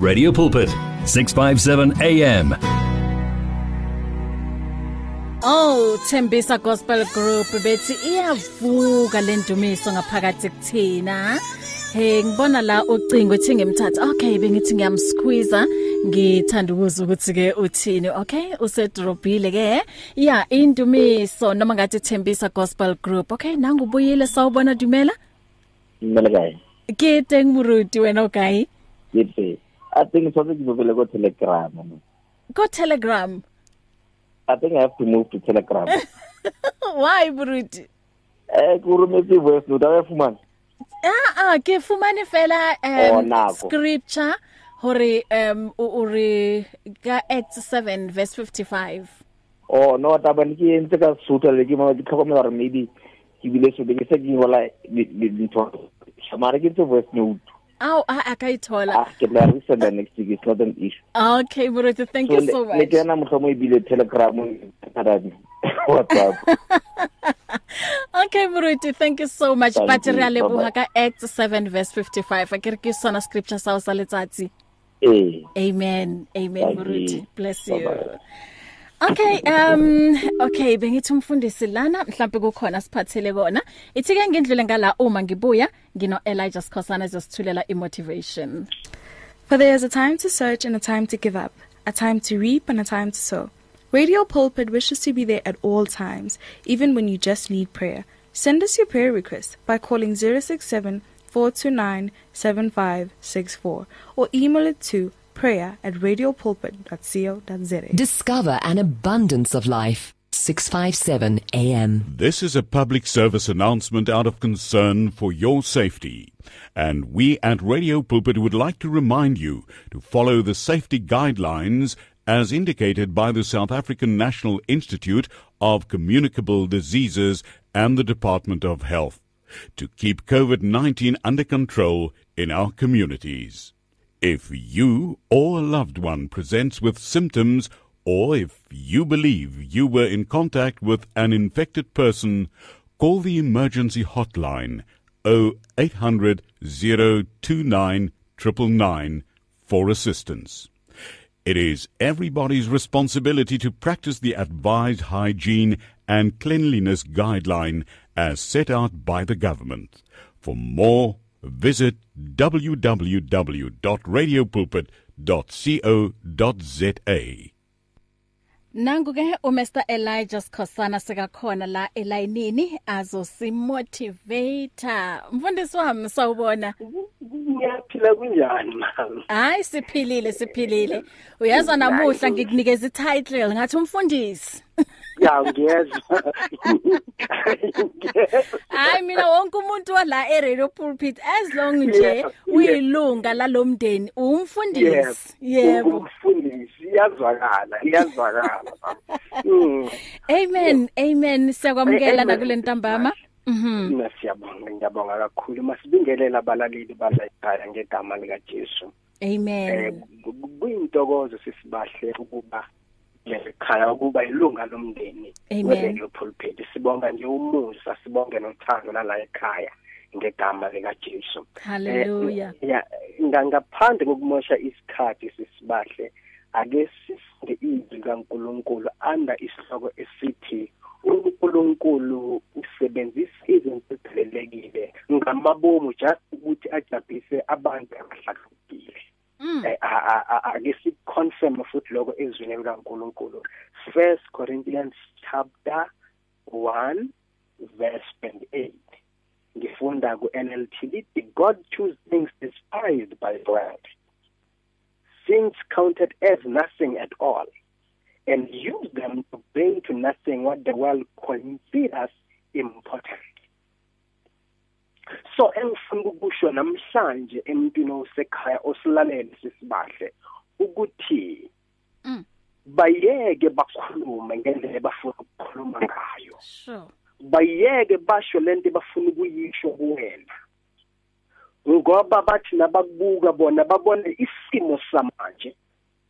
Radio Pulpit 657 AM Oh Thembisa Gospel Group bethi iyavuka lendumiso ngaphakathi kuthina. Hey ngibona la ucingo ethi ngimthatha okay bengithi ngiyamsqueeze ngithanda ukuzwa ukuthi ke uthini okay? Usedrobhile ke. Ya indumiso noma ngathi Thembisa Gospel Group okay? Nangu ubuyile sawubona Dumela? Dumela kae Ke muruti wena okay? Yipe I think something to go Telegram Go Telegram I think I have to move to Telegram. Why Buruti Eh kurumetse voice note ayafumana Ah ah ke fumane fela um oh, scripture hore um o re ka Acts 7 verse 55 Oh no tabane ke entse ka Sotho le ke mo ke tlhokomela re maybe ke bile so be ke se ke ngola dintho. Shamare ke tse voice note. Aw a ka ithola. Ah ke la re send next week it's not an issue. Okay, Buruti, thank so, you so much. Le kena mohlomong e bile Telegram WhatsApp. okay Buruti, thank you so much. But re a leboha ka Acts 7 verse 55. Akere ke sona scripture sa o sa letsatsi. Eh. Amen. Amen Buruti. Bless you. Bye -bye. Okay um okay bengithi umfundisi lana. Mhlawumbe kukhona siphathele kona ithi ke ngindlule ngala uma ngibuya ngino Elijah Skhosana ezosithulela imotivation. For there is a time to search and a time to give up a time to reap and a time to sow. Radio Pulpit wishes to be there at all times even when you just need prayer. Send us your prayer request by calling 067 429 7564 or email it to prayer at radiopulpit.co.za. Discover an abundance of life. 657 AM. This is a public service announcement out of concern for your safety. And we at Radio Pulpit would like to remind you to follow the safety guidelines as indicated by the South African National Institute of Communicable Diseases and the Department of Health to keep COVID-19 under control in our communities. If you or a loved one presents with symptoms or if you believe you were in contact with an infected person, call the emergency hotline 0800 029 999 for assistance. It is everybody's responsibility to practice the advised hygiene and cleanliness guideline as set out by the government. For more visit www.radiopulpit.co.za. Nangu ke uMr Elijah Skhosana sekakhona la elayinini azosimotivator. Mfundisi wami sawubona. Ngiyaphila kunjani mama? Hayi siphilile siphilile. Uyazwa namuhla ngikunikeza i-title ngathi umfundisi. Ya ngiyezwa. Hayi mina wonke umuntu wala e-radio pulpit as long nje uyilunga lalomndeni umfundisi. Yebo. Umfundisi iyazwakala iyazwakala. Amen amen siyakwamukela nakule ntambama. Mhm. Mm siyabonga ngiyabonga kakhulu masibingelela abalaleli bala ekhaya ngegama lika Jesu. Amen. Eh kuyintokozo sisibahle ukuba ekhaya ukuba ilunga lomndeni weRadio Pulpit sibonga nje umusa sibonge nothando la ekhaya ngegama lika Jesu Hallelujah ya ngangaphandle kokumosha isikhathi sisibahle ake sifunde izwi kaNkuluNkulu anda isihloko esithi uNkulunkulu usebenzisa izinto eziphelelekile ngamabomu just ukuthi ajabulise abantu abahlakaniphile. Ake siconfirm futhi lokho ezwini likaNkuluNkulu. First Corinthians chapter 1 verse 28 ngifunda ku NLT lithi God choose things despised by the world things counted as nothing at all and use them to bring to nothing what the world considers important. So engifuna ukusho namhlanje emntwini osekhaya osilalele sisibahle ukuthi mm. bayeke bakhulume ngendlela bafuna ukukhuluma ngayo. Sure. Bayeke basho lento bafuna ukuyisho kuwena. Ngoba bathi nabakubuka bona babone isimo samanje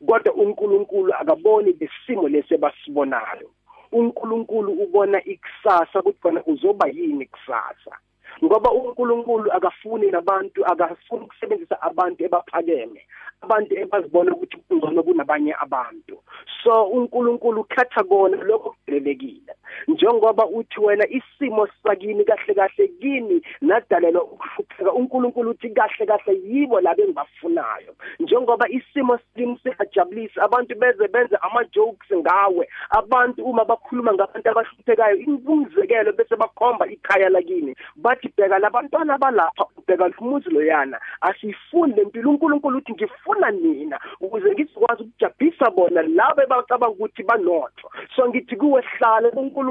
kodwa uNkulunkulu akaboni lesimo lesi basibonayo uNkulunkulu ubona ikusasa ukuthi khona uzoba yini kusasa ngoba uNkulunkulu akafuni nabantu akafuni ukusebenzisa abantu ebaphakeme abantu ebazibona ukuthi kungcono kunabanye abantu. So uNkulunkulu ukhetha kona lokho kudelekile njengoba uthi wena isimo sakini kahle kahle kini nadalelwa ukuhlupheka uNkulunkulu uthi kahle kahle yibo labo engibafunayo njengoba isimo sakini singajabulisi abantu beze benze ama jokes ngawe. Abantu uma bakhuluma ngabantu abahluphekayo ingumzekelo bese bakhomba ikhaya lakini. Bathi bheka labantwana balapha ubheka umuzi loyana asifunde impilo uNkulunkulu uthi ngifuna nina ukuze ngizokwazi ukujabhisa bona labo bacabanga ukuthi banotho. So ngithi kuwe hlala uNkulunkulu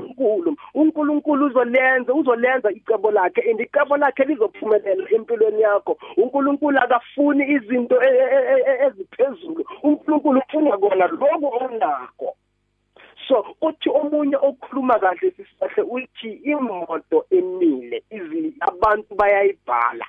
uNkulunkulu. Uzolenza uzolenza icebo lakhe and icebo lakhe lizophumelela empilweni yakho. uNkulunkulu akafuni izinto e- e- e- eziphezulu. uNkulunkulu ufuna kona lokho onakho. So uthi omunye okhuluma kahle sisihle uthi imoto emile izi abantu bayayibhala.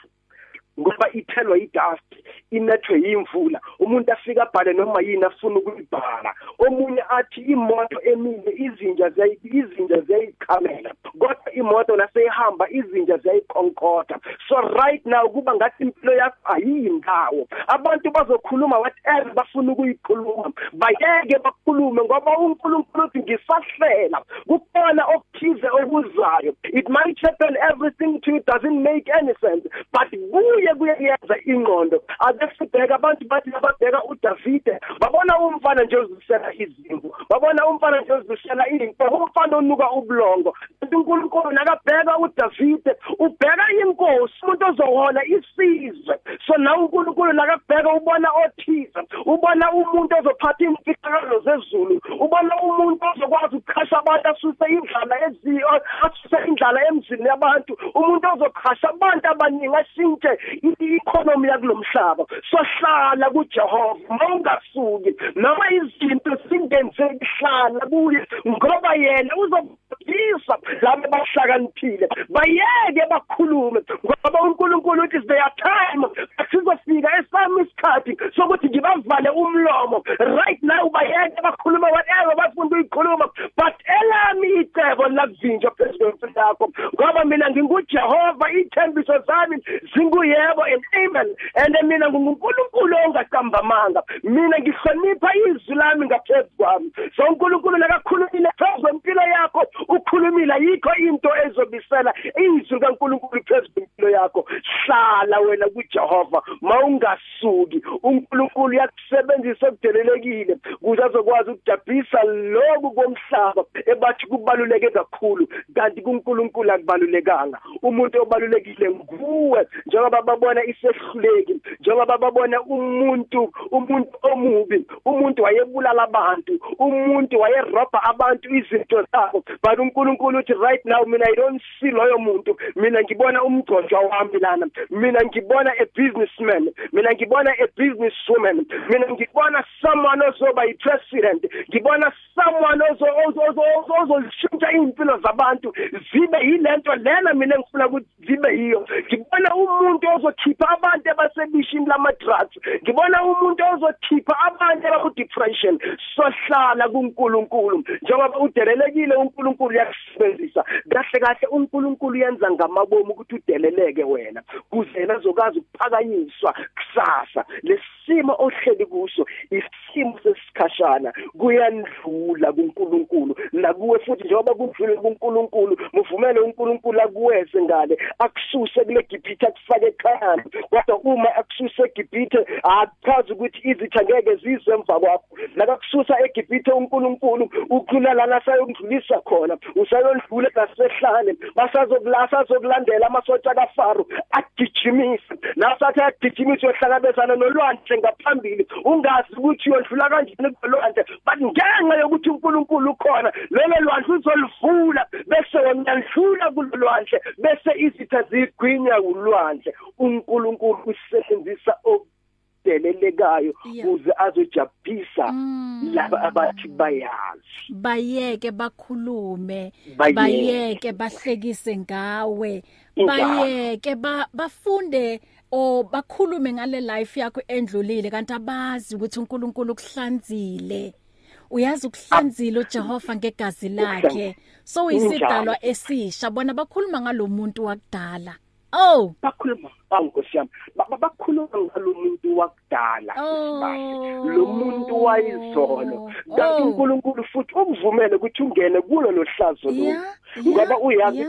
Ngoba ithelwa idust inethwe yimvula. Umuntu afika abhale noma yini afuna ukuyibhala. Omunye athi imoto emile izinja izinja ziyayikhamela kodwa imoto naseyihamba izinja ziyayikhonkotha. So right now kuba ngathi impilo yakho ayiyindawo. Abantu bazokhuluma whatever bafuna ukuyikhuluma. Bayeke bakhulume ngoba uNkulunkulu uthi ngisahlela. Kukhona okuthize okuzayo it might happen everything to you doesn't make any sense. But kuye kuyenza ingqondo. Abesibheka abantu bathi ababheka uDavide babona umfana nje uzisela izimvu babona umfana nje uzisela into umfana onuka ubulongo. uNkulunkulu nakabheka uDavide ubheka inkosi umuntu ozohola isizwe. So na uNkulunkulu nakabheka ubona othize ubona umuntu ozophatha imfihlakalo zezulu ubona umuntu ozokwazi ukukhasha abantu asuse indlala eziyo asuse indlala emzini yabantu umuntu ozokhasha abantu abaningi ashintshe i-economy yakulomhlaba sohlala kuJehova mawungasuki noma izinto singenzeki hlala kuye ngoba yena uzobhisa labo bahlakaniphile bayeke bakhulume ngoba uNkulunkulu uthi there time sizofika esami isikhathi sokuthi ngibavale umlomo. Right now bayeke bakhuluma whatever bafuna ukuyikhuluma but elami icebo lakuvinjwa phezulu kwempilo yakho. Ngoba mina nginguJehova ithembiso zami zinguyebo and amen. And mina nguNkulunkulu ongaqambamanga mina ngihlonipha izwi lami ngaphezulu kwami. So uNkulunkulu nakakhulumile phezu kwempilo yakho ukhulumile yikho into ezobisela izwi kaNkulunkulu phezulu kwempilo yakho. Hlala wena kuJehova mawungasuki. uNkulunkulu yakusebenzisa okudelelekile ukuze azokwazi ukujabhisa lokhu komhlaba ebathi kubaluleke kakhulu kanti kuNkulunkulu akubalulekanga. Umuntu obalulekile nguwe. Njengoba babona isehluleki njengoba babona umuntu umuntu omubi umuntu wayebulala abantu umuntu wayerobha abantu izinto zabo. But uNkulunkulu uthi right now mina i don't see loyo muntu. Mina ngibona umgcojwa wami lana. Mina ngibona a businessman. Mina ngibona a businesswoman. Mina ngibona someone ozoba i president ngibona someone ozoshintsha impilo zabantu zibe yilento lena mina ngifuna ukuthi zibe yiyo. Ngibona umuntu ozokhipha abantu abasebishini lama drugs ngibona umuntu ozokhipha abantu abaku depression sohlala kuNkulunkulu. Njengoba udelelekile uNkulunkulu yakusebenzisa kahle kahle uNkulunkulu yenza ngamabomu ukuthi udeleleke wena. Kuze yena azokwazi ukuphakanyiswa kusasa. Lesimo ohleli kuso isimo sesikhashana kuyandlula kuNkulunkulu. Nakuwe futhi njengoba kudlule kuNkulunkulu muvumele uNkulunkulu akuweze ngale akususe kule Gibhithe akufake ekhaya. Kodwa uma akususe eGibhithe akuchazi ukuthi izitha ngeke zize emva kwakho. Nakakususa eGibhithe uNkulunkulu ukhula lana sayokudlulisa khona usayondlule ngasehlane basazokulasa zokulandela amasotsha kaFaro agijimisa nasathi agijimisa yohlangabezana nolwandle ngaphambili ungazi ukuthi uyodlula kanjani kulwandle but ngenxa yokuthi uNkulunkulu ukhona lelo lwandle uzolivula bese wena ndlula kulwandle bese izitha zigwinya kulwandle uNkulunkulu usebenzisa delelekayo kuze azojabhisa laba abathi bayazi. Bayeke bakhulume bayeke. bahlekise ngawe bayeke bafunde o bakhulume ngale life yakho endlulile kanti abazi ukuthi uNkulunkulu kuhlanzile uyazi ukuhlanzile uJehova ngegazi lakhe. So uyisidalwa esisha bona bakhuluma ngalomuntu wakudala. Oh. Bakhuluma awunkosi yami. Bakhuluma ngalomuntu wakudala Oh. lo muntu wayizolo. Kanti Oh. uNkulunkulu futhi ukuvumele ukuthi ungene kulo lohlazo lo. Yeah, ngoba yeah, uyazi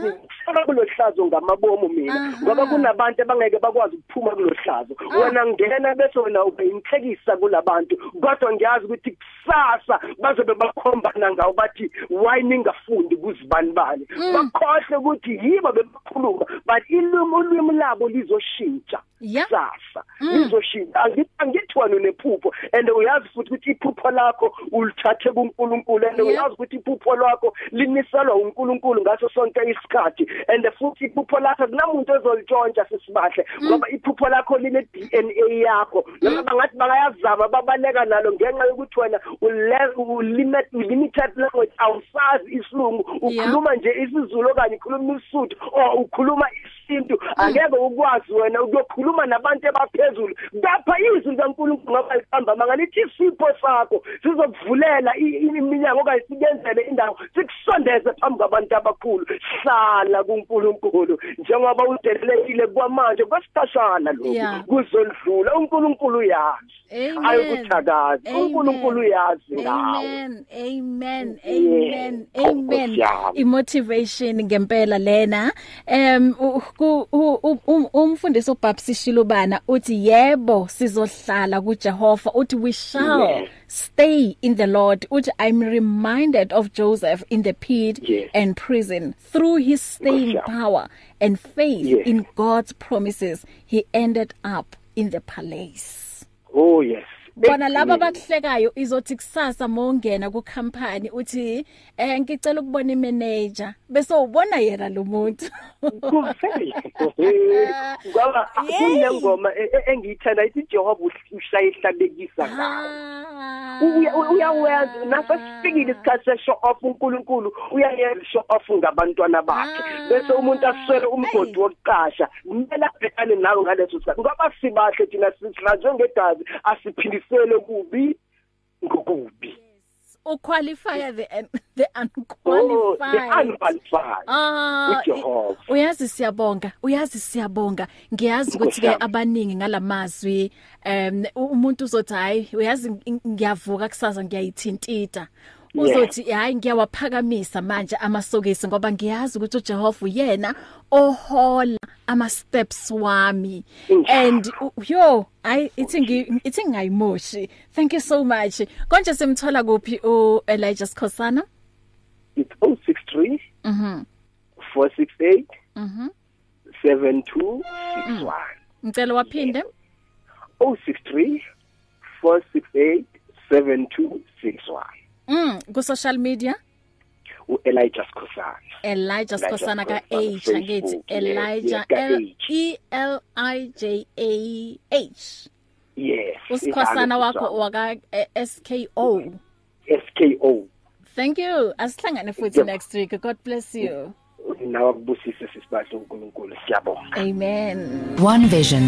yeah. ukuthi kusala kulohlazo ngamabomo mina Aha. ngoba kunabantu abangeke bakwazi ukuphuma kulohlazo Ah. wena ngena bese wena ubeyinhlekisa kulabantu kodwa ngiyazi ukuthi kusasa bazobe bakhombana ngawo bathi why ningafundi kuzibani bani Mm. bakhohle ukuthi yibo bebakhuluma but ilimi ulwimi labo lizoshintsha Yeah. kusasa Mm. lizoshintsha Angi- angithiwa nonephupho and uyazi futhi ukuthi iphupho lakho ulithathe kuNkulunkulu and Yeah. uyazi ukuthi iphupho lakho liniselwa uNkulunkulu ngaso sonke isikhathi and futhi iphupho lakho kunamuntu ozolitshontsha sisibahle Mm. ngoba iphupho lakho line DNA yakho. Noma bangathi bayazama babaleka nalo ngenxa yokuthi wena ule- ulimit limited language awusazi isilungu. Ukhuluma nje isiZulu okanye ukhuluma isuthu or ukhuluma isintu angeke ukwazi wena ukuyokhuluma nabantu abaphezulu. Ngapha izwi likaNkulunkulu ngoba lihamba mangalithi isipho sakho sizokuvulela i- i- iminyango okanye sikenzele indawo sikusondeze phambi kwabantu abakhulu. Hlala kuNkulunkulu njengoba udelelekile kwamanje kwesikhashana Yeah. lokhu kuzondlula uNkulunkulu uyazi Amen. ayikuthakazi Amen. uNkulunkulu uyazi ngawe Amen. Amen. Yeah. Amen. Nkosi Amen. yami. Imotivation ngempela lena. Em u- ku- u- u- um- umfundisi uBabsi Shilubana uthi yebo sizohlala kuJehova uthi we shall Yeah. Stay in the Lord uthi I'm reminded of Joseph in the pit Yes. and prison through his staying yami. power and faith Yes. in God's promises he ended up in the palace. oh yes bona laba Ekugcineni. abakuhlekayo izothi kusasa mongena ku company uthi eh ngicela ukubona imanager bese ubona yena lo muntu kuvele ngoba Yay. kunengoma e- e- engiyithanda ithi Jehova ushaya ihlabekisa ngawo Ah. Uya- uyawenza nasesifikile isikhathi se-show off uNkulunkulu uyayenza i-show off ngabantwana bakhe Ah. bese umuntu aswele umgodi wokuqasha kumele abhekane nawe ngaleso sikhathi ngoba sibahle thina sihlanjwe ngegazi asiphindisele kubi ngokubi. Uqualify the the oh the unqualified. unqualified. Ah, uJehova. uyazi siyabonga uyazi siyabonga. Ngiyazi ukuthi ke Nkosi yami. abaningi ngalamazwi em umuntu uzothi hayi uyazi ng- ngiyavuka kusasa ngiyayithintita. Uzothi hayi ngiyawaphakamisa manje amasokisi ngoba ngiyazi ukuthi uJehova uyena ohola ama steps wami and u- yo i ithi ngi ithi ngayimoshi thank you so much. Konje simthola kuphi u Elijah Skhosana? It's 063 mhm 468 mhm 7261 ngicela waphinde. 063 468 7261 Mm, ku social media? uElijah Skhosana. Elijah Elijah Skosana ka Skhosana, H angithi Facebook, yes, Elijah yes, ka L H. E L I J A H. Yes usikhosana wakho waka eh, SKO SKO Thank you. Asihlangane futhi Yep. next week. God bless you. Nawe kubusise sisibahle uNkulunkulu siyabonga Amen One vision,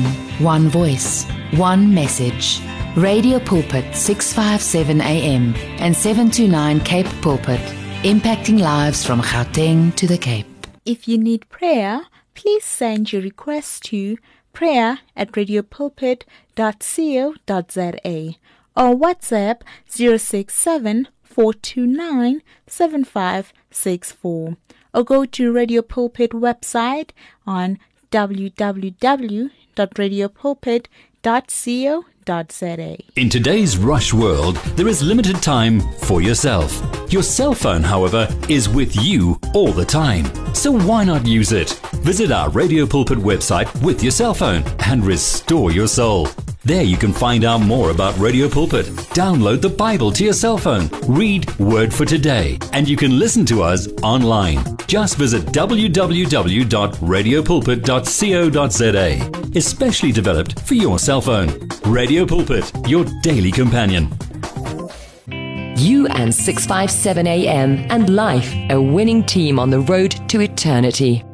one voice, one message. Radio Pulpit 657 AM and 729 Cape Pulpit, impacting lives from Gauteng to the Cape. If you need prayer, please send your request to prayer at radiopulpit.co.za or WhatsApp 067 429 7564 or go to Radio Pulpit website on www.radiopulpit.co.za. In today's rush world, there is limited time for yourself. Your cell phone, however, is with you all the time. So why not use it? Visit our Radio Pulpit website with your cell phone and restore your soul. There you can find out more about Radio Pulpit, download the Bible to your cell phone, read Word for Today, and you can listen to us online. Just visit www.radiopulpit.co.za, especially developed for your cell phone. Radio Pulpit, your daily companion. You and 657 AM and life, a winning team on the road to eternity.